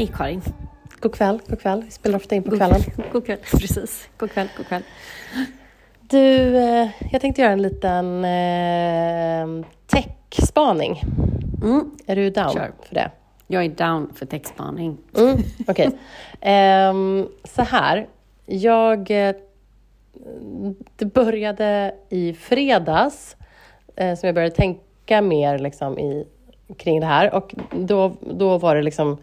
Hej Karin. God kväll, god kväll. Vi spelar ofta in på kvällen. God kväll, precis. God kväll, god kväll. Du, eh, jag tänkte göra en liten eh, tech-spaning. Mm. Är du down Kör. för det? Jag är down för textspaning. Mm, Okej. Ehm, så här. Jag... eh, Det började i fredags eh, som jag började tänka mer liksom, i, kring det här. Och då, då var det liksom...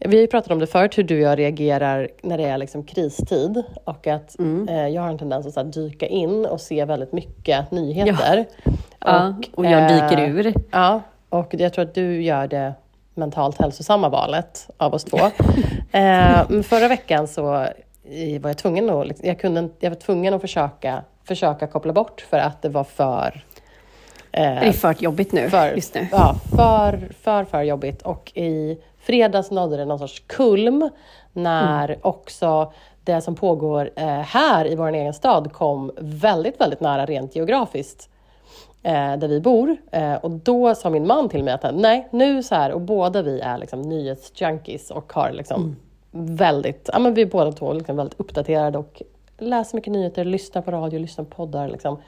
Vi har ju pratat om det förut, hur du och jag reagerar när det är liksom kristid. Och att Mm. eh, jag har en tendens att här, dyka in och se väldigt mycket nyheter. Ja, och jag eh, dyker ur. Ja, och jag tror att du gör det mentalt hälsosamma valet av oss två. eh, förra veckan så eh, var jag tvungen att, liksom- jag kunde, jag var tvungen att försöka, försöka koppla bort för att det var för eh, Det är för jobbigt nu, för, just nu. Ja, för, för, för jobbigt. Och i fredags nådde det någon sorts kulm när Mm. också det som pågår eh, här i vår egen stad kom väldigt, väldigt nära rent geografiskt eh, där vi bor. Eh, och då sa min man till mig att nej, nu så här, och båda vi är liksom nyhetsjunkies och har liksom väldigt, ja men vi är båda två liksom väldigt uppdaterade och läser mycket nyheter, lyssnar på radio, lyssnar på poddar liksom.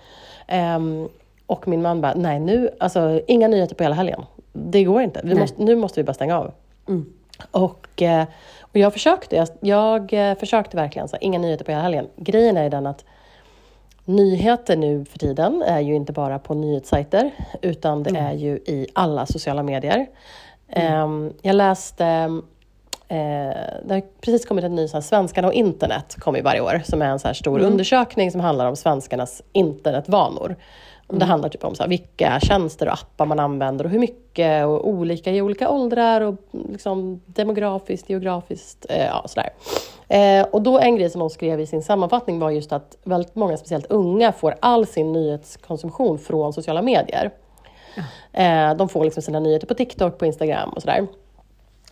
Ehm, och min man bara, nej nu, alltså inga nyheter på hela helgen. Det går inte, vi måste, nu måste vi bara stänga av. Mm. Och, eh, och jag försökte, jag, jag eh, försökte verkligen, så här, inga nyheter på hela helgen. Grejen är den att nyheter nu för tiden är ju inte bara på nyhetssajter, utan det är ju i alla sociala medier. Ehm, jag läste, eh, det har precis kommit en ny så här, Svenskarna och internet, kommer ju varje år, som är en så här stor undersökning som handlar om svenskarnas internetvanor. Och Det handlar typ om så här, vilka tjänster och appar man använder och hur mycket och olika i olika åldrar och liksom demografiskt, geografiskt, eh, ja sådär. Eh, och då en grej som de skrev i sin sammanfattning var just att väldigt många, speciellt unga, får all sin nyhetskonsumtion från sociala medier. Eh, de får liksom sina nyheter på TikTok, på Instagram och sådär.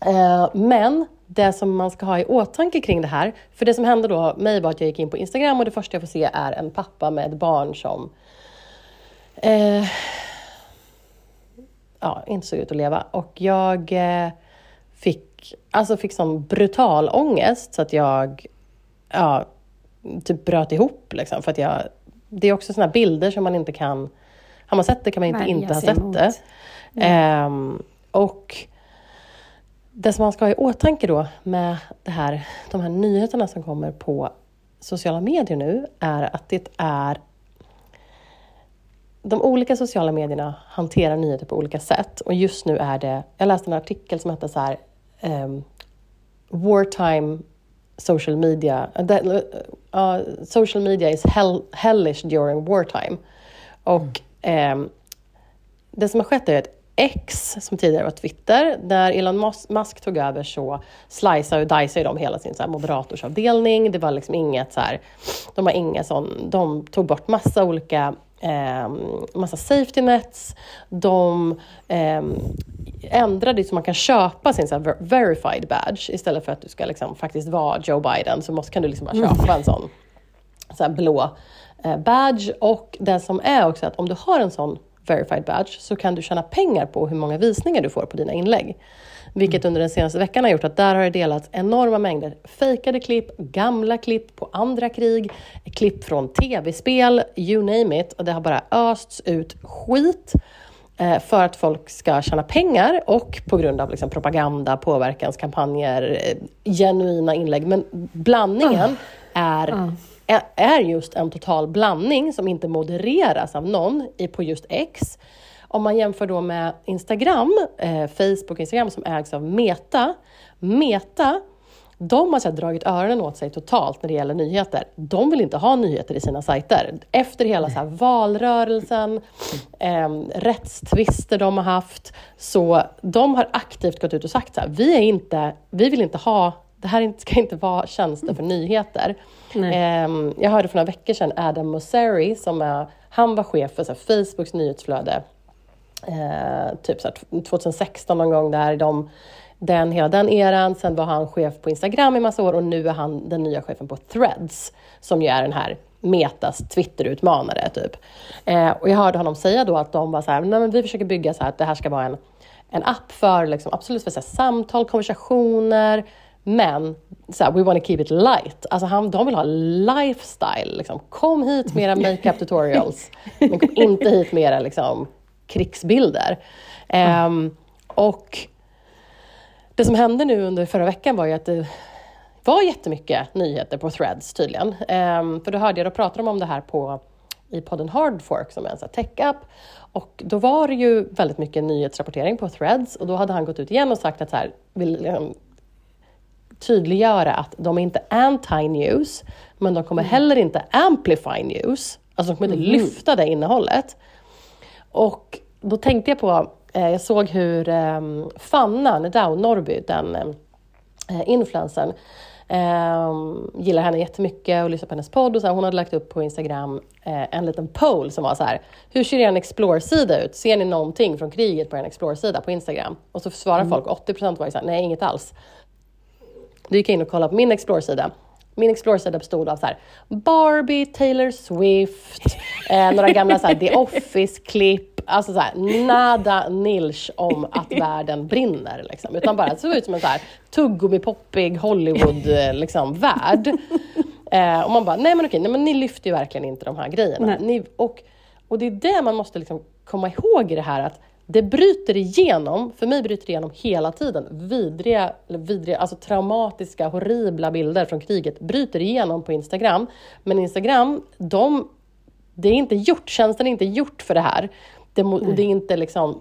Eh, men det som man ska ha i åtanke kring det här, för det som hände då mig var att jag gick in på Instagram och det första jag får se är en pappa med ett barn som eh, ja, inte såg ut att leva. Och jag eh, fick, alltså fick sån brutal ångest så att jag ja, typ bröt ihop. Liksom, för att jag, det är också såna bilder som man inte kan... Har man sett det kan man inte Värja inte ha sett emot. det. Ehm, och det som man ska ha i åtanke då med det här, de här nyheterna som kommer på sociala medier nu är att det är de olika sociala medierna hanterar nyheter på olika sätt och just nu är det, jag läste en artikel som hette så här um, Wartime social media, uh, uh, social media is hell, hellish during wartime. Och ehm, det som har skett är att X, som tidigare var Twitter, när Elon Musk tog över så sliceade och diceade de hela sin så här moderatorsavdelning. Det var liksom inget så här, de har inga sån, de tog bort massa olika eh, massa safety nets. De eh, ändrade så man kan köpa sin så verified badge istället för att du ska liksom faktiskt vara Joe Biden så måste, kan du liksom bara köpa en sån så blå eh, badge. Och det som är också att om du har en sån verified badge så kan du tjäna pengar på hur många visningar du får på dina inlägg. Vilket under den senaste veckan har gjort att där har det delats enorma mängder fejkade klipp, gamla klipp på andra krig, klipp från tv-spel, you name it. Och det har bara östs ut skit eh, för att folk ska tjäna pengar och på grund av liksom propaganda, påverkanskampanjer, eh, genuina inlägg. Men blandningen är, är, är just en total blandning som inte modereras av någon på just X. Om man jämför då med Instagram, eh, Facebook och Instagram som ägs av Meta. Meta de har så dragit öronen åt sig totalt när det gäller nyheter. De vill inte ha nyheter i sina sajter. Efter hela så valrörelsen, eh, rättstvister de har haft, så de har aktivt gått ut och sagt så här, vi, är inte, vi vill inte ha det här ska inte vara tjänster för nyheter. Ehm, jag hörde för några veckor sedan Adam Mosseri, som är, han var chef för så här, Facebooks nyhetsflöde eh, typ så här, 2016 någon gång där, de, den, hela den eran. Sen var han chef på Instagram i massa år och nu är han den nya chefen på Threads, som ju är den här Metas Twitter-utmanare. Typ. Eh, och jag hörde honom säga då att de var så här, Nej, men vi försöker bygga så här att det här ska vara en en app för liksom, absolut för så här, samtal, konversationer, men så här, we want to keep it light. Alltså han, de vill ha lifestyle. Liksom. Kom hit med era makeup tutorials, men kom inte hit med era liksom, krigsbilder. Um, och det som hände nu under förra veckan var ju att det var jättemycket nyheter på threads tydligen. Um, för då hörde jag, då pratade de om det här på, i podden Hardfork som är en tech-app. Och då var det ju väldigt mycket nyhetsrapportering på threads och då hade han gått ut igen och sagt att så här, vill liksom, tydliggöra att de är inte anti-news, men de kommer heller inte amplify news. Alltså de kommer inte Mhm. lyfta det innehållet. Och då tänkte jag på, eh, jag såg hur eh, Fanna Nedau Norrby, den eh, influencern, eh, gillar henne jättemycket och lyssnar på hennes podd. Och så här, hon hade lagt upp på Instagram eh, en liten poll som var så här, hur ser er Explore-sida ut? Ser ni någonting från kriget på er Explore-sida på Instagram? Och så svarar folk, 80% var ju så här, nej inget alls. Då gick jag in och kollade på min Explore-sida. Min Explore-sida bestod av så här, Barbie, Taylor Swift, eh, några gamla så här, The Office-klipp, alltså så här, nada nilch om att världen brinner. Liksom. Utan bara det såg ut som en så här, tuggummi-poppig Hollywood-värld. Liksom, värld. eh, och man bara, nej men okej, nej, men ni lyfter ju verkligen inte de här grejerna. Ni, och, och det är det man måste liksom komma ihåg i det här att det bryter igenom, för mig bryter det igenom hela tiden, vidriga, vidriga, alltså traumatiska, horribla bilder från kriget bryter igenom på Instagram. Men Instagram, de, det är inte gjort, tjänsten är inte gjort för det här. Det, det är inte liksom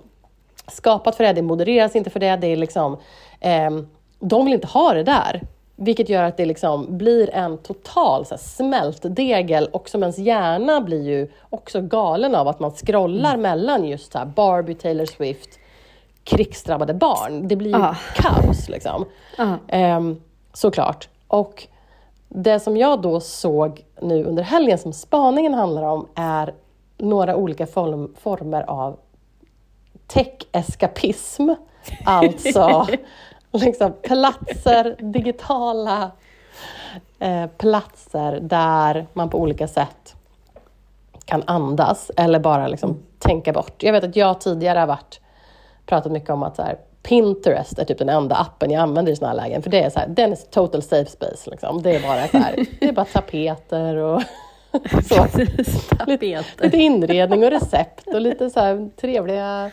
skapat för det, det modereras inte för det, det är liksom, ehm, de vill inte ha det där. Vilket gör att det liksom blir en total så här, smältdegel och som ens hjärna blir ju också galen av att man scrollar mellan just så här, Barbie, Taylor Swift, krigsdrabbade barn. Det blir ju Ah. kaos liksom. Ja. Ehm, såklart. Och det som jag då såg nu under helgen som spaningen handlar om är några olika form, former av tech-eskapism. Alltså liksom platser, digitala eh, platser där man på olika sätt kan andas eller bara liksom tänka bort. Jag vet att jag tidigare har varit, pratat mycket om att här, Pinterest är typ den enda appen jag använder i sådana här lägen. För det är så här, den är total safe space. Liksom. Det, är bara så här, det är bara tapeter och så. Tapeter. Lite inredning och recept och lite så här trevliga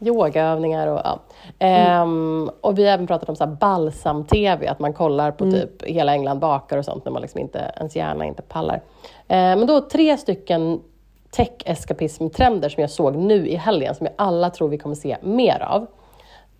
yogaövningar. Och, ja. Ehm, och vi har även pratat om så balsam-tv, att man kollar på typ hela England bakar och sånt när man liksom inte, ens hjärna inte pallar. Ehm, men då tre stycken tech-eskapism-trender som jag såg nu i helgen, som jag alla tror vi kommer se mer av.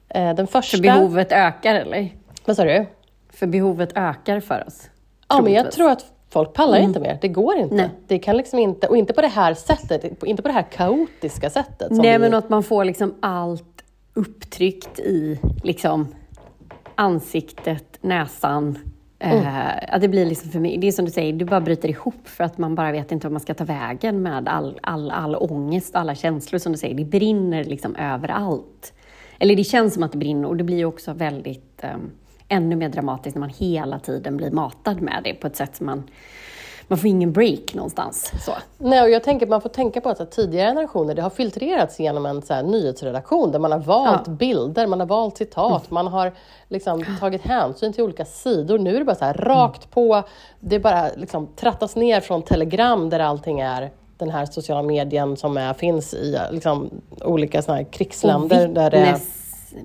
Ehm, den första... För behovet ökar eller? Vad sa du? För behovet ökar för oss. Ja, men jag tror att folk pallar inte mer. Det går inte. Nej. Det kan liksom inte. Och inte på det här sättet, inte på det här kaotiska sättet. Nej, vi- men att man får liksom allt upptryckt i liksom ansiktet, näsan. Eh, att det blir liksom för mig, det är som du säger, du bara bryter ihop för att man bara vet inte vad man ska ta vägen med all, all, all ångest, alla känslor som du säger. Det brinner liksom överallt. Eller det känns som att det brinner och det blir också väldigt eh, ännu mer dramatiskt när man hela tiden blir matad med det på ett sätt som man man får ingen break någonstans. Så. Nej, och jag tänker, man får tänka på att här, tidigare generationer, det har filtrerats genom en så här, nyhetsredaktion där man har valt Ja. bilder, man har valt citat, man har liksom, tagit hänsyn till olika sidor. Nu är det bara så här, rakt på, det bara liksom, trattas ner från telegram där allting är den här sociala medien som är, finns i liksom, olika såna krigsländer. där det är,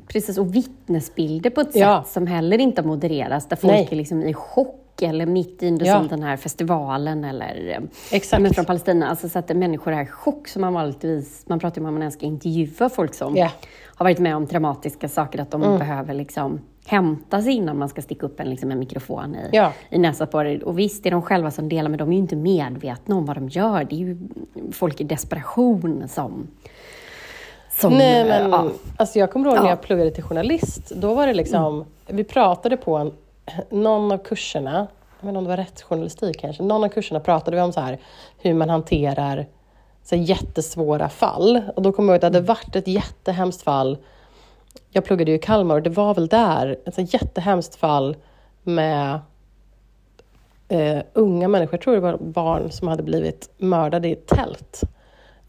Precis, och vittnesbilder på ett Ja. sätt som heller inte modereras, där folk Nej. är liksom i chock eller mitt i det Ja. som den här festivalen eller eh, Exakt. men från Palestina. Alltså så att människor är i chock, som man vanligtvis, man pratar ju om att man ska intervjua folk som Ja. har varit med om traumatiska saker, att de Mm. behöver liksom hämta sig innan man ska sticka upp en, liksom en mikrofon i, Ja. i näsan på det. Och visst, det är de själva som delar, men de är ju inte medvetna om vad de gör. Det är ju folk i desperation som... som Nej, men ja. alltså jag kommer ihåg när Ja. jag pluggade till journalist. Då var det liksom, vi pratade på en, någon av kurserna, jag vet inte om det var rättsjournalistik kanske, någon av kurserna pratade vi om så här, hur man hanterar så här, jättesvåra fall. Och då kommer jag ihåg att det hade varit ett jättehemskt fall. Jag pluggade ju i Kalmar och det var väl där, ett så jättehemskt fall med eh, unga människor, jag tror det var barn som hade blivit mördade i ett tält.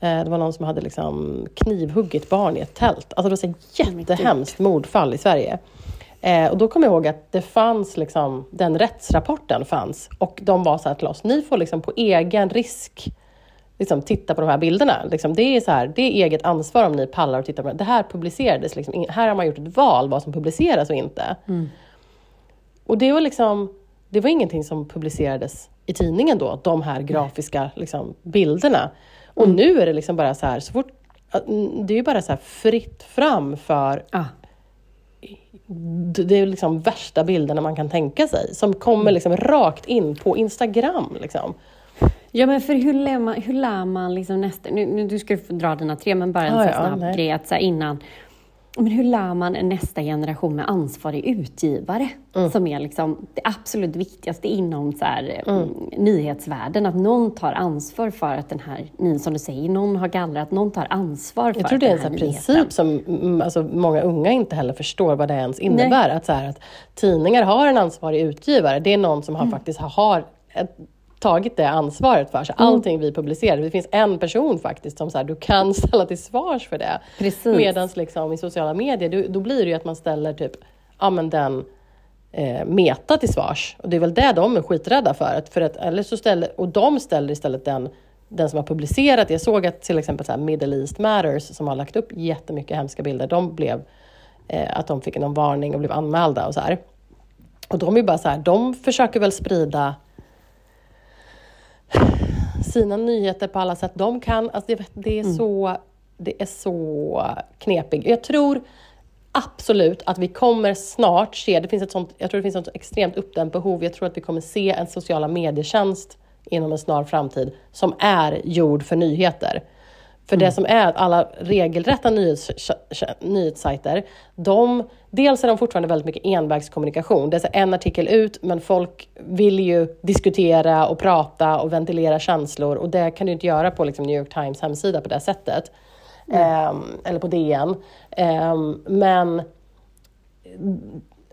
Eh, det var någon som hade liksom knivhuggit barn i ett tält. Alltså det var så jättehemskt mordfall i Sverige. Eh, och då kommer jag ihåg att det fanns, liksom, den rättsrapporten fanns. Och de var så här till oss, ni får liksom på egen risk liksom, titta på de här bilderna. Liksom, det, är så här, det är eget ansvar om ni pallar att titta på det. Det här publicerades, liksom, här har man gjort ett val vad som publiceras och inte. Mm. Och det var liksom, det var ingenting som publicerades i tidningen då, de här grafiska liksom, bilderna. Och nu är det liksom bara så här, så fort, det är ju bara så fritt fram för Ja. det är liksom värsta bilderna man kan tänka sig, som kommer Mm. liksom rakt in på Instagram. Liksom. Ja men för hur lär man, hur lär man liksom nästa... Nu, nu du ska få dra dina tre, men bara en sån ja, snabb nej. grej att så innan. Men hur lär man nästa generation med ansvarig utgivare? Mm. Som är liksom det absolut viktigaste inom så här, Mm. mm. nyhetsvärlden. Att någon tar ansvar för att den här, som du säger, någon har gallrat, någon tar ansvar för Jag tror det är en här princip som mm, alltså, många unga inte heller förstår vad det ens innebär. Att, så här, att tidningar har en ansvarig utgivare. Det är någon som har, Mm. faktiskt har ett, tagit det ansvaret för sig. Mm. Allting vi publicerar, det finns en person faktiskt som så här, du kan ställa till svars för det. Medan liksom, i sociala medier, då, då blir det ju att man ställer typ, ja men den eh, Meta till svars. Och det är väl det de är skiträdda för. Att, för att, eller så ställer, och de ställer istället den, den som har publicerat. Jag såg att till exempel så här Middle East Matters som har lagt upp jättemycket hemska bilder. De blev, eh, att de fick någon varning och blev anmälda och så här. Och de är bara så här, de försöker väl sprida sina nyheter på alla sätt de kan. Alltså det, det, är så, det är så knepigt. Jag tror absolut att vi kommer snart se, det finns ett sånt, jag tror det finns ett extremt uppdämt behov, jag tror att vi kommer se en sociala medietjänst inom en snar framtid som är gjord för nyheter. För det som är att alla regelrätta nyhets, nyhetssajter, de, dels är de fortfarande väldigt mycket envägskommunikation. Det är en artikel ut, men folk vill ju diskutera och prata och ventilera känslor och det kan du inte göra på liksom New York Times hemsida på det sättet. Ehm, eller på DN. Ehm, men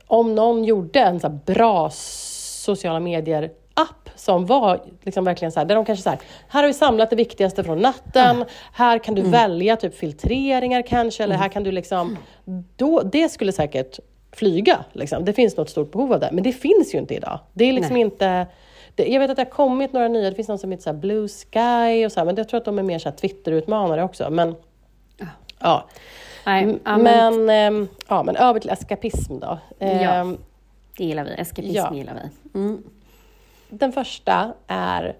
om någon gjorde en så bra sociala medier app som var liksom verkligen så här, där de kanske så här, här har vi samlat det viktigaste från natten, här kan du välja typ filtreringar kanske, eller här kan du liksom, då, det skulle säkert flyga. Liksom. Det finns något stort behov av det, men det finns ju inte idag. Det är liksom Nej. inte, det, jag vet att det har kommit några nya, det finns någon som heter så Blue Sky och så här, men jag tror att de är mer så Twitter-utmanare också. Men, ja. Nej, M- ja, men, men, ehm, ja, men över till eskapism då. Ja. Ehm, det gillar vi. Eskapism Ja. gillar vi. Mm. Den första är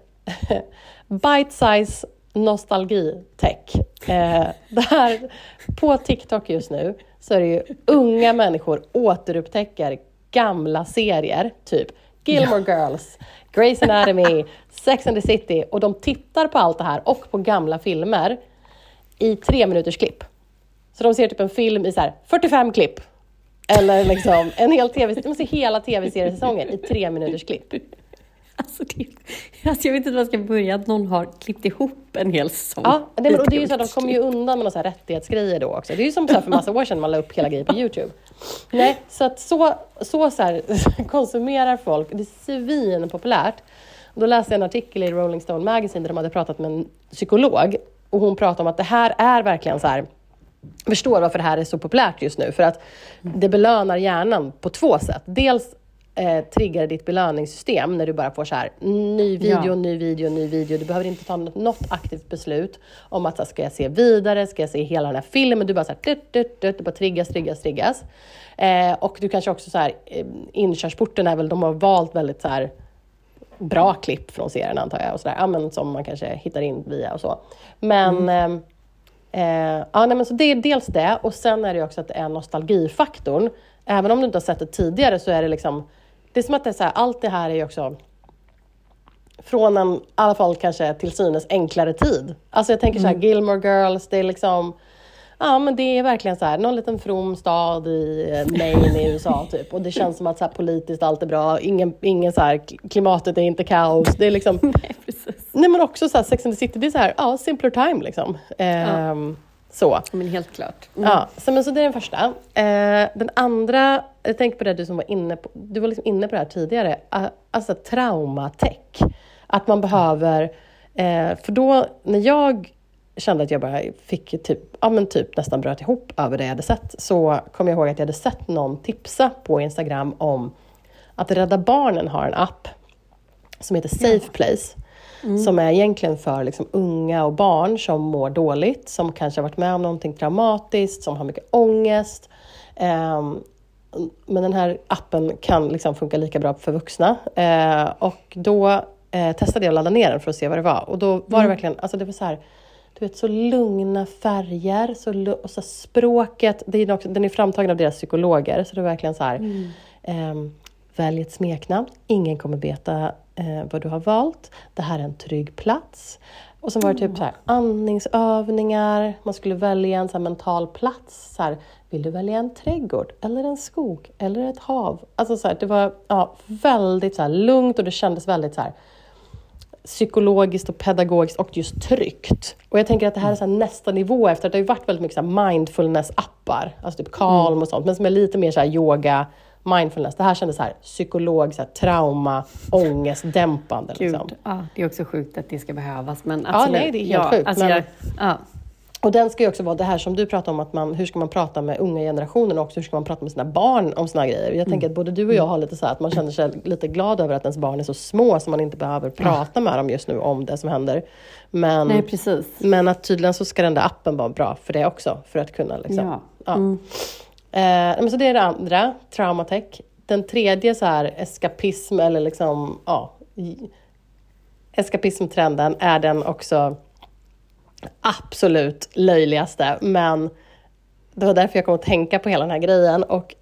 bite size nostalgi-tech. Eh, det här, på TikTok just nu så är det ju unga människor återupptäcker gamla serier, typ Gilmore Girls, Grey's Anatomy, Sex and the City och de tittar på allt det här och på gamla filmer i tre minuters klipp. Så de ser typ en film i så här 45 klipp. Eller liksom en hel tv, de ser hela tv-seriesäsongen i tre minuters klipp. Alltså, det, alltså jag vet inte var jag ska börja, att någon har klippt ihop en hel säsong. Ja, det, men, och det är ju så att de kommer ju undan med några rättighetsgrejer då också. Det är ju som så här för massa år sedan man la upp hela grejer på Youtube. Nej, så att så, så, så här, konsumerar folk, det är svinpopulärt. Då läste jag en artikel i Rolling Stone Magazine där de hade pratat med en psykolog och hon pratade om att det här är verkligen så här förstår varför det här är så populärt just nu, för att det belönar hjärnan på två sätt. Dels eh, triggar ditt belöningssystem när du bara får så här, ny video, Ja. ny video, ny video. Du behöver inte ta något, något aktivt beslut om att så här, ska jag se vidare, ska jag se hela den här filmen? Du bara så här, dut, dut, dut, det bara triggas, triggas, triggas. Eh, och du kanske också så här, eh, inkörsporten är väl, de har valt väldigt så här bra klipp från serien antar jag, och så där, ja, men som man kanske hittar in via och så. Men ehm, Eh, ja, nej, men så det är dels det och sen är det också att det är nostalgifaktorn. Även om du inte har sett det tidigare så är det liksom, det är som att det är så här, allt det här är också från en, i alla fall kanske till synes enklare tid. Alltså jag tänker så här, Gilmore Girls, det är liksom, ja men det är verkligen så här, någon liten from stad i eh, Maine i USA typ. Och det känns som att så här, politiskt allt är bra, ingen, ingen så här, klimatet är inte kaos. Det är liksom, Nej, precis. Nej men också så här, Sex and the City, det är så här, ja, simpler time liksom. Ehm, Så. Men helt klart. Mm. Ja, så, men så det är den första. Eh, den andra, jag tänker på det du som var inne på, du var liksom inne på det här tidigare, alltså traumatech. Att man behöver, eh, för då när jag kände att jag bara fick typ, ja, men typ nästan bröt ihop över det jag hade sett, så kom jag ihåg att jag hade sett någon tipsa på Instagram om att Rädda Barnen har en app som heter Safe Place. Mm. Som är egentligen för liksom unga och barn som mår dåligt, som kanske har varit med om någonting traumatiskt, som har mycket ångest. Um, men den här appen kan liksom funka lika bra för vuxna. Uh, och då uh, testade jag att ladda ner den för att se vad det var. Och då var mm. det verkligen, alltså det var så här, du vet, så lugna färger, så, och så språket, det är också, den är framtagen av deras psykologer, så det är verkligen så här, mm. um, välj ett smeknamn, ingen kommer veta eh, vad du har valt. Det här är en trygg plats. Och så var det typ så här, andningsövningar, man skulle välja en så mental plats. Så här, vill du välja en trädgård, eller en skog, eller ett hav? Alltså så här, det var ja, väldigt så lugnt och det kändes väldigt så psykologiskt och pedagogiskt och just tryggt. Och jag tänker att det här är så nästa nivå efter att det har varit väldigt mycket mindfulness-appar, alltså typ Calm mm. och sånt, men som är lite mer så yoga, mindfulness. Det här kändes så här, psykolog, så här, trauma, ångestdämpande. Gud, liksom. ja, det är också sjukt att det ska behövas. Men absolut, ja, nej, det är helt ja, sjukt. Alltså men, jag, ja. Och den ska ju också vara det här som du pratar om, att man, hur ska man prata med unga generationen och också hur ska man prata med sina barn om såna grejer. Jag mm. tänker att både du och jag har lite så här, att man känner sig lite glad över att ens barn är så små så man inte behöver prata med dem just nu om det som händer. Men, Nej, precis. men att tydligen så ska den där appen vara bra för det också, för att kunna liksom, ja. ja. Mm. Eh, men så det är det andra, traumatech. Den tredje så här eskapism eller liksom, ja, eskapismtrenden är den också absolut löjligaste, men det var därför jag kom att tänka på hela den här grejen. Och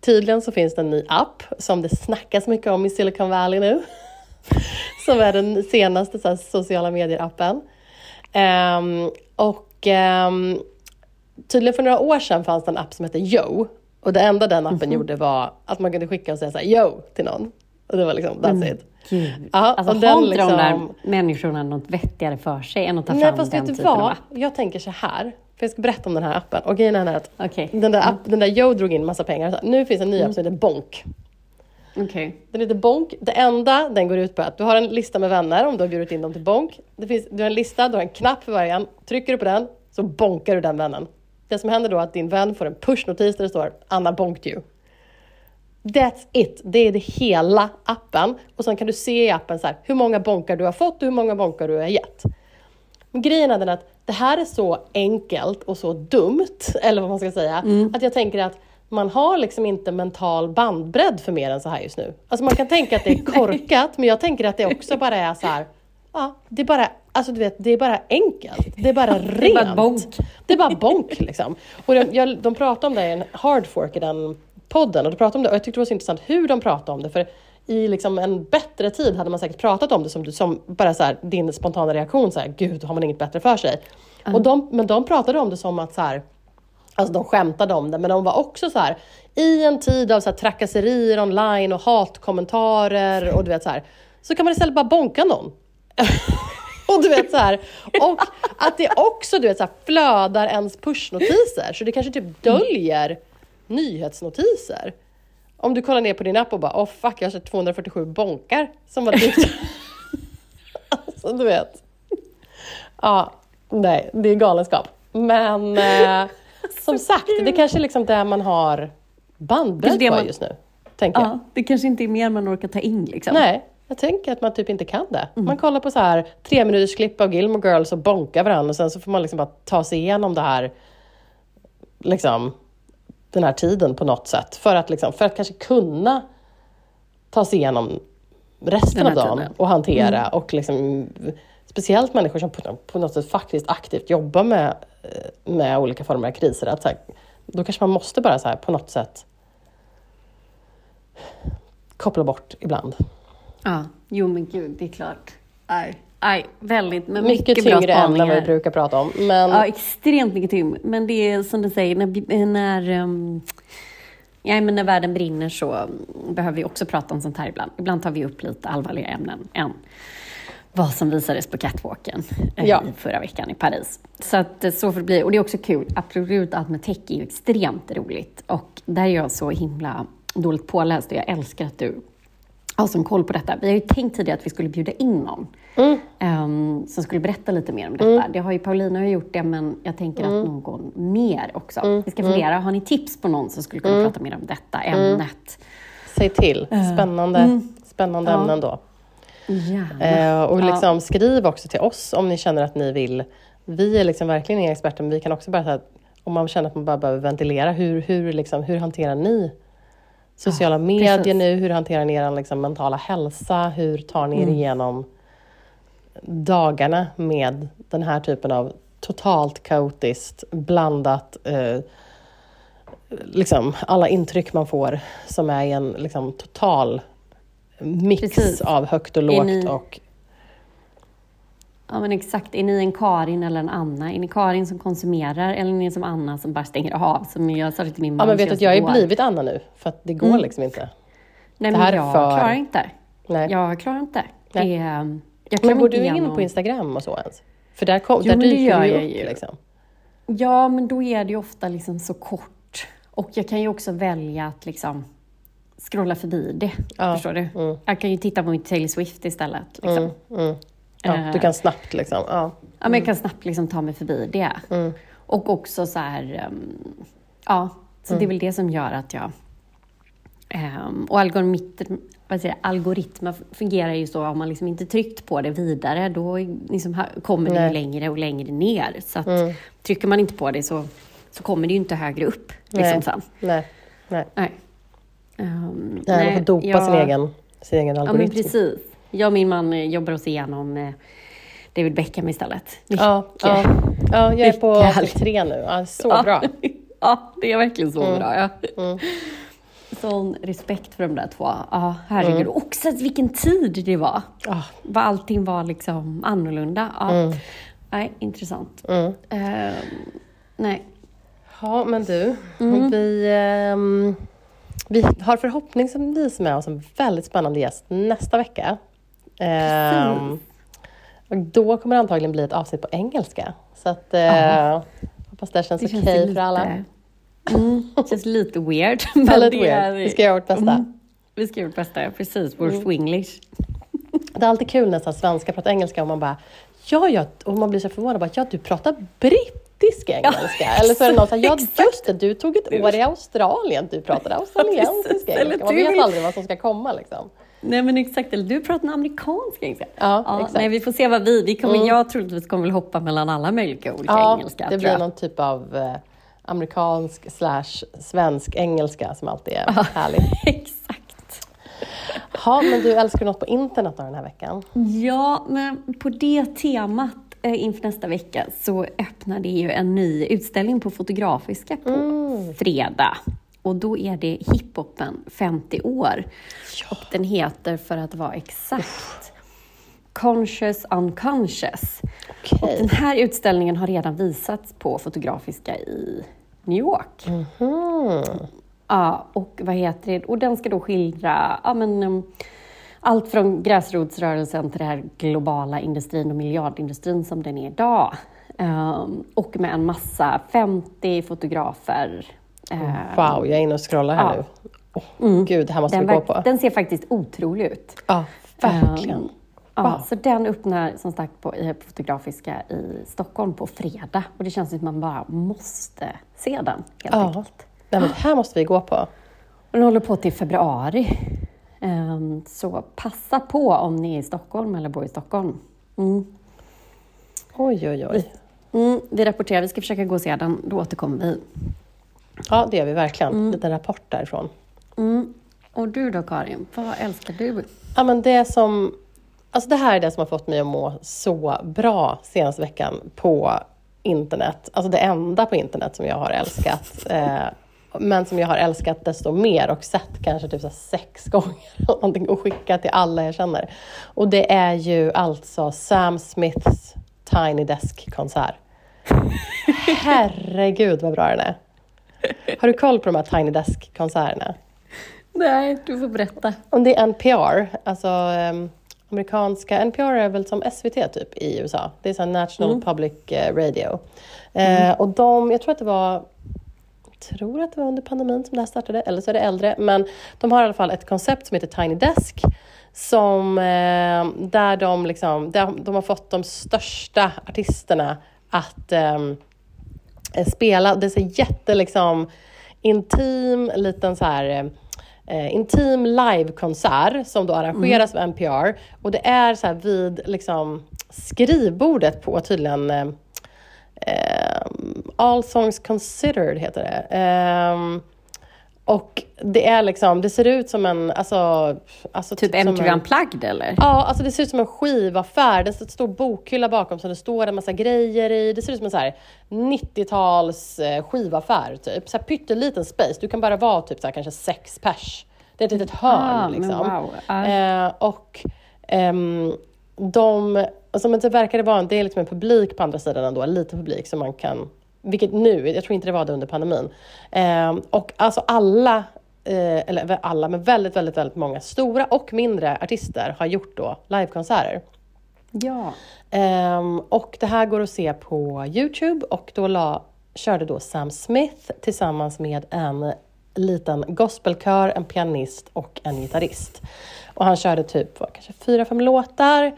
tydligen så finns det en ny app som det snackas mycket om i Silicon Valley nu. som är den senaste så här, sociala medier-appen. Um, och um, tydligen för några år sedan fanns det en app som hette Yo. Och det enda den appen mm gjorde var att man kunde skicka och säga så här, Yo till någon. Och det var liksom, that's mm. it. Gud. Ja, alltså, och har inte liksom... de där människorna något vettigare för sig än att ta Nej, fram fast den vet du vad? Jag tänker så här, för jag ska berätta om den här appen. Och grejen är att okay. den, där app, den där Joe drog in massa pengar. Nu finns en ny mm. app som heter Bonk. Okay. Den heter Bonk. Det enda den går ut på är att du har en lista med vänner om du har bjudit in dem till Bonk. Det finns, du har en lista, du har en knapp för varje en. Trycker du på den så bonkar du den vännen. Det som händer då är att din vän får en pushnotis där det står Anna bonked you. That's it, det är det hela appen. Och sen kan du se i appen så här, hur många bonkar du har fått och hur många bonkar du har gett. Men grejen är den att det här är så enkelt och så dumt, eller vad man ska säga, mm. att jag tänker att man har liksom inte mental bandbredd för mer än så här just nu. Alltså man kan tänka att det är korkat, men jag tänker att det också bara är så här, ja, det är bara, alltså du vet, det är bara enkelt. Det är bara rent. det är bara bonk. Det är bara bonk liksom. Och de, jag, de pratar om det i en hardfork i den podden och de pratade om det och jag tyckte det var så intressant hur de pratade om det. För i liksom en bättre tid hade man säkert pratat om det som, som bara så här, din spontana reaktion, så här, gud har man inget bättre för sig? Mm. Och de, men de pratade om det som att så här, Alltså de skämtade om det, men de var också så här, i en tid av så här, trakasserier online och hatkommentarer och du vet så här, så kan man istället bara bonka någon. och du vet så här, och att det också du vet, så här, flödar ens pushnotiser, så det kanske typ döljer nyhetsnotiser. Om du kollar ner på din app och bara, åh oh, fuck, jag har sett 247 bonkar som har dykt Alltså, du vet. Ja, nej, det är galenskap. Men eh, som sagt, det är kanske är liksom det man har bandbredd på man... just nu. Tänker ja, jag. Det kanske inte är mer man orkar ta in. Liksom. Nej, jag tänker att man typ inte kan det. Mm. Man kollar på så här tre minuters klipp av Gilmore Girls och bonkar varandra och sen så får man liksom bara ta sig igenom det här liksom den här tiden på något sätt. För att, liksom, för att kanske kunna ta sig igenom resten av dagen tiden. och hantera. Mm. Och liksom, speciellt människor som på, på, något sätt faktiskt aktivt jobbar med, med olika former av kriser. Att, så här, då kanske man måste bara så här, på något sätt koppla bort ibland. Ja, jo men gud, det är klart. Nej. Aj, väldigt, men mycket, mycket tyngre än vad vi brukar prata om. Men... Ja, extremt mycket tyngre. Men det är som du säger, när, när, um, ja, men när världen brinner så behöver vi också prata om sånt här ibland. Ibland tar vi upp lite allvarliga ämnen än vad som visades på catwalken eh, ja. förra veckan i Paris. Så att eh, så får det bli. Och det är också kul. Absolut, allt med tech är ju extremt roligt. Och där är jag så himla dåligt påläst och jag älskar att du har som koll på detta. Vi har ju tänkt tidigare att vi skulle bjuda in någon Mm. ehm, som skulle berätta lite mer om detta. Det har ju Paulina har gjort det, men jag tänker Mm. att någon mer också. Vi ska fundera, har ni tips på någon som skulle kunna Mm. prata mer om detta ämnet? Säg till. Spännande, spännande Ja. ämnen då. Eh, och Ja. liksom skriv också till oss om ni känner att ni vill. Vi är liksom verkligen inga experter, men vi kan också bara säga om man känner att man bara behöver ventilera, hur, hur, liksom, hur hanterar ni sociala medier precis. nu? Hur hanterar ni er liksom, mentala hälsa? Hur tar ni er igenom dagarna med den här typen av totalt kaotiskt blandat eh, liksom alla intryck man får som är i en liksom, total mix Precis. av högt och lågt ni- och Ja men exakt, är ni en Karin eller en Anna? Är ni Karin som konsumerar eller är ni som Anna som bara stänger av? Som jag sa till min man. Ja men vet jag att jag har blivit Anna nu, för att det går Mm. liksom inte. Nej men jag för- klarar inte. Nej. Jag klarar inte. Nej. Är- jag klarar men går inte du in igenom- på Instagram och så ens? För där, kom, Jo, där dyker du ju jag upp liksom. Ja, men då är det ju ofta liksom så kort. Och jag kan ju också välja att liksom scrolla förbi det. Ja, Förstår du? mm. Jag kan ju titta på mitt Taylor Swift istället. Liksom. Mm, mm. Ja, Eh. du kan snabbt liksom. Ja. Ja, men jag kan snabbt liksom ta mig förbi det. Mm. Och också så här... ehm, ja, så det är väl det som gör att jag... Um, och algoritmer, fungerar ju så, om man liksom inte tryckt på det vidare, då liksom kommer det ju Nej. längre och längre ner. Så att Mm. trycker man inte på det så, så kommer det ju inte högre upp. Liksom Nej. sen. Nej, nej. Nej. Um, nej, man får dopa jag- sin egen, sin egen Ja, men algoritm. precis. Jag och min man eh, jobbar oss igenom eh, David Beckham istället. Mycket. Ja, ja, ja, jag är på avsnitt tre nu. Ja, så Ja. bra. ja, det är verkligen så Mm. bra. Ja. Mm. Sån respekt för de där två. Ja, herregud. Mm. Och också vilken tid det var. Ah, Vad allting var liksom annorlunda. Ja. Mm. Nej, intressant. mm. Ehm, nej. Ja, men du. Mm. Vi, ehm, vi har förhoppningsvis med oss en väldigt spännande gäst nästa vecka. Ehm, och då kommer det antagligen bli ett avsnitt på engelska. Så att, eh, hoppas det känns Det okej känns för alla. Mm, känns lite weird. Ja, men lite det weird. är- Vi ska göra vårt bästa. Mm, vi ska göra vårt bästa, ja, precis. Vår Mm. swinglish. Det är alltid kul när så svenskar pratar engelska och man bara ja, ja, och man blir så förvånad. Bara, ja, du pratar brittisk engelska. Eller så är det någon som ja just det, du tog ett år i Australien, du pratade australiensisk engelska. Man vet aldrig vad som ska komma liksom. Nej men exakt, eller du pratar en amerikansk engelska. Ja, exakt. Nej, vi får se vad vi... vi kommer, Mm. Jag troligtvis kommer väl hoppa mellan alla möjliga olika Ja, engelska. det blir någon typ av eh, amerikansk slash svensk engelska som alltid är härlig. Exakt. Ja, men du älskar något på internet då den här veckan? Ja, men på det temat eh, inför nästa vecka så öppnar det ju en ny utställning på Fotografiska på Mm. fredag. Och då är det hiphopen 50 år. Och den heter, för att vara exakt, Conscious Unconscious. Och Okej. den här utställningen har redan visats på Fotografiska i New York. Mhm. Ja, och vad heter det? Och den ska då skildra ja, men, um, allt från gräsrotsrörelsen till den här globala industrin och miljardindustrin som den är idag. Um, och med en massa 50 fotografer. Uh, Wow, jag är inne och scrollar här Ja. nu. Oh, Gud, det här måste den, vi gå på. den ser faktiskt otrolig ut. Ja, verkligen. Um, Ja, så den öppnar som sagt på, i Fotografiska i Stockholm på fredag. Och det känns som att man bara måste se den helt Ja. enkelt. Nej, men det här måste vi gå på. Och den håller på till februari. Ehm, Så passa på om ni är i Stockholm eller bor i Stockholm. Mm. Oj, oj, oj. Mm, vi rapporterar, vi ska försöka gå och se den, då återkommer vi. Ja, det gör vi verkligen. En liten rapport därifrån. Mm. Och du då Karin, vad älskar du? Ja, men det som... Alltså det här är det som har fått mig att må så bra senaste veckan på internet. Alltså det enda på internet som jag har älskat. Eh, men som jag har älskat desto mer och sett kanske typ så sex gånger någonting och skickat till alla jag känner. Och det är ju alltså Sam Smiths Tiny Desk-konsert. Herregud vad bra den är. Har du koll på de här Tiny Desk-konserterna? Nej, du får berätta. Om det är NPR, alltså um, amerikanska, NPR är väl som SVT typ i USA. Det är så National Public eh, Radio. Eh, och de, jag tror att det var tror att det var under pandemin som det här startade, eller så är det äldre. Men de har i alla fall ett koncept som heter Tiny Desk. Som, eh, där de, liksom, där de har fått de största artisterna att eh, spela. Det är så jätte liksom, intim, liten så här eh, intim livekonsert som då arrangeras mm. av NPR. Och det är så vid liksom, skrivbordet på tydligen eh, eh All Songs Considered heter det. Eh, och det är liksom, det ser ut som en, alltså... alltså typ, typ MTV Unplugged eller? Ja, alltså det ser ut som en skivaffär. Det en stor bokhylla bakom som det står en massa grejer i. Det ser ut som en så 90-tals eh, skivaffär typ. Så här pytteliten space. Du kan bara vara typ så här, kanske sex pers. Det är ett litet hörn ah, liksom. Wow. Ah. Eh, och ehm, de, alltså, men det verkar vara, det är liksom en publik på andra sidan ändå, lite publik som man kan vilket nu, jag tror inte det var det under pandemin. Eh, och alltså alla, eh, eller alla, men väldigt, väldigt, väldigt många stora och mindre artister har gjort då livekonserter. Ja. Eh, och det här går att se på Youtube och då la, körde då Sam Smith tillsammans med en liten gospelkör, en pianist och en gitarrist. Och han körde typ kanske fyra, fem låtar.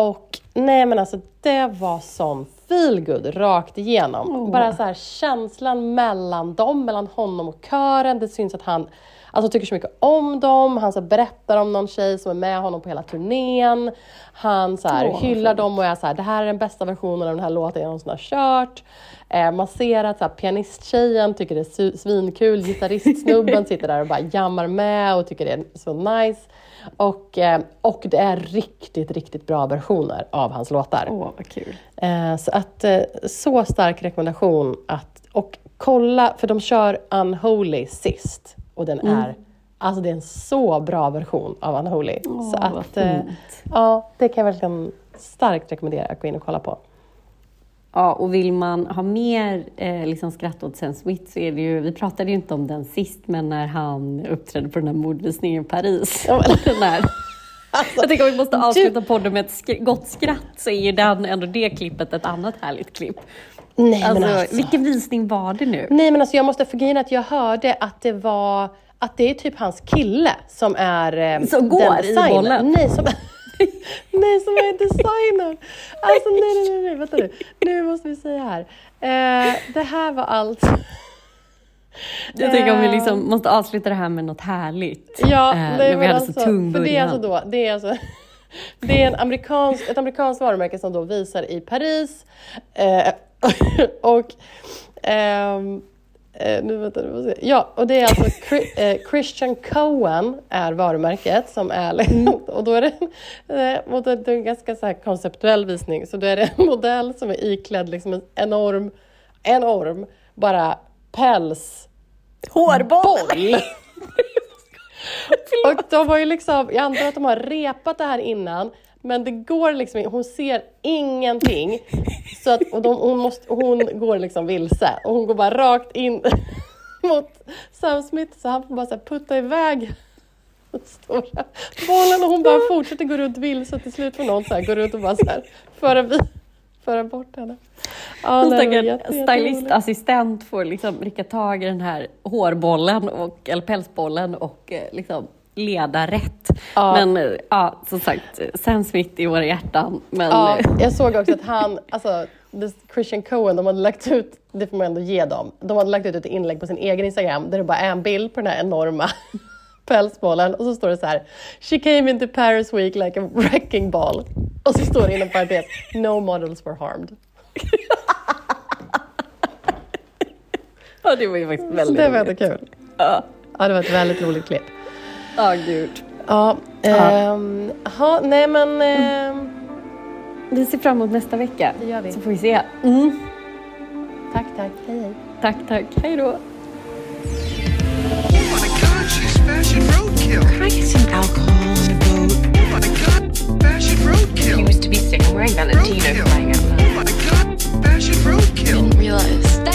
Och nej men alltså det var sån feelgood rakt igenom. Oh. Bara så här känslan mellan dem, mellan honom och kören. Det syns att han alltså, tycker så mycket om dem. Han så berättar om någon tjej som är med honom på hela turnén. Han så här, oh, hyllar dem och är så här, det här är den bästa versionen av den här låten jag någonsin har kört. Eh, man ser att så här, pianisttjejen tycker det är svinkul, gitarristsnubben sitter där och bara jammar med och tycker det är så nice. Och, eh, och det är riktigt, riktigt bra versioner av hans låtar. Åh, vad kul. Eh, så att, eh, så stark rekommendation att, och kolla, för de kör Unholy sist och den mm. är Alltså det är en så bra version av Unholy. Åh, så att, ja, det kan jag verkligen starkt rekommendera att gå in och kolla på. Ja, och vill man ha mer eh, liksom skratt åt Sam Smith så är det ju, vi pratade ju inte om den sist, men när han uppträdde på den här mordvisningen i Paris. Den här. Alltså, jag tänker om vi måste avsluta du... podden med ett sk gott skratt så är ju den, ändå det klippet ett annat härligt klipp. Nej, alltså, men alltså. Vilken visning var det nu? Nej men alltså jag måste förgreina att jag hörde att det var att det är typ hans kille som är eh, Som går i bollen? Nej, som, nej, som är designer. Alltså nej, nej, nej, nej, vänta nu. Nu måste vi säga här. Eh, det här var allt. Jag tänker om vi liksom måste avsluta det här med något härligt. Ja, eh, det, vi hade alltså, så tung början. Det är alltså då, det är alltså det är en amerikansk, ett amerikanskt varumärke som då visar i Paris. Eh, och Eh, nu vänta, nu se. Ja, och det är alltså eh, Christian Cohen är varumärket som är liksom, och då är det, eh, det är en ganska så konceptuell visning. Så då är det en modell som är iklädd liksom en enorm, enorm, bara päls Hårboll! och de har ju liksom, jag antar att de har repat det här innan men det går liksom hon ser ingenting. Så att, och de, hon, måste, hon går liksom vilse. Och hon går bara rakt in mot Sam Smith. Så han får bara så putta iväg stora bollen. Och hon bara fortsätter gå runt vilse. Till slut får någon så här, gå runt och bara så här, föra, föra bort henne. Ja, en stylistassistent får liksom rycka tag i den här hårbollen och, eller pälsbollen och eh, liksom leda rätt. Ja. Men eh, ja, som sagt, Sam Smith i våra hjärtan. Men... Ja, jag såg också att han, alltså Christian Cohen, de hade lagt ut, det får man ändå ge dem, de hade lagt ut ett inlägg på sin egen Instagram där det bara är en bild på den här enorma pälsbollen och så står det så här She came into Paris week like a wrecking ball. Och så står det inom parentes No models were harmed. ja, det var ju faktiskt väldigt så det var roligt. kul. Ja. ja, det var ett väldigt roligt klipp. Ja, oh, gud. Ja. Ähm, ha, nej men... Ähm, vi ser fram emot nästa vecka. Det gör vi. Så får vi se. Mm. Tack, tack. Hej, hej. Tack, tack. Hej då. He was to be sick wearing Valentino flying out loud. Oh my god, fashion roadkill. Didn't realize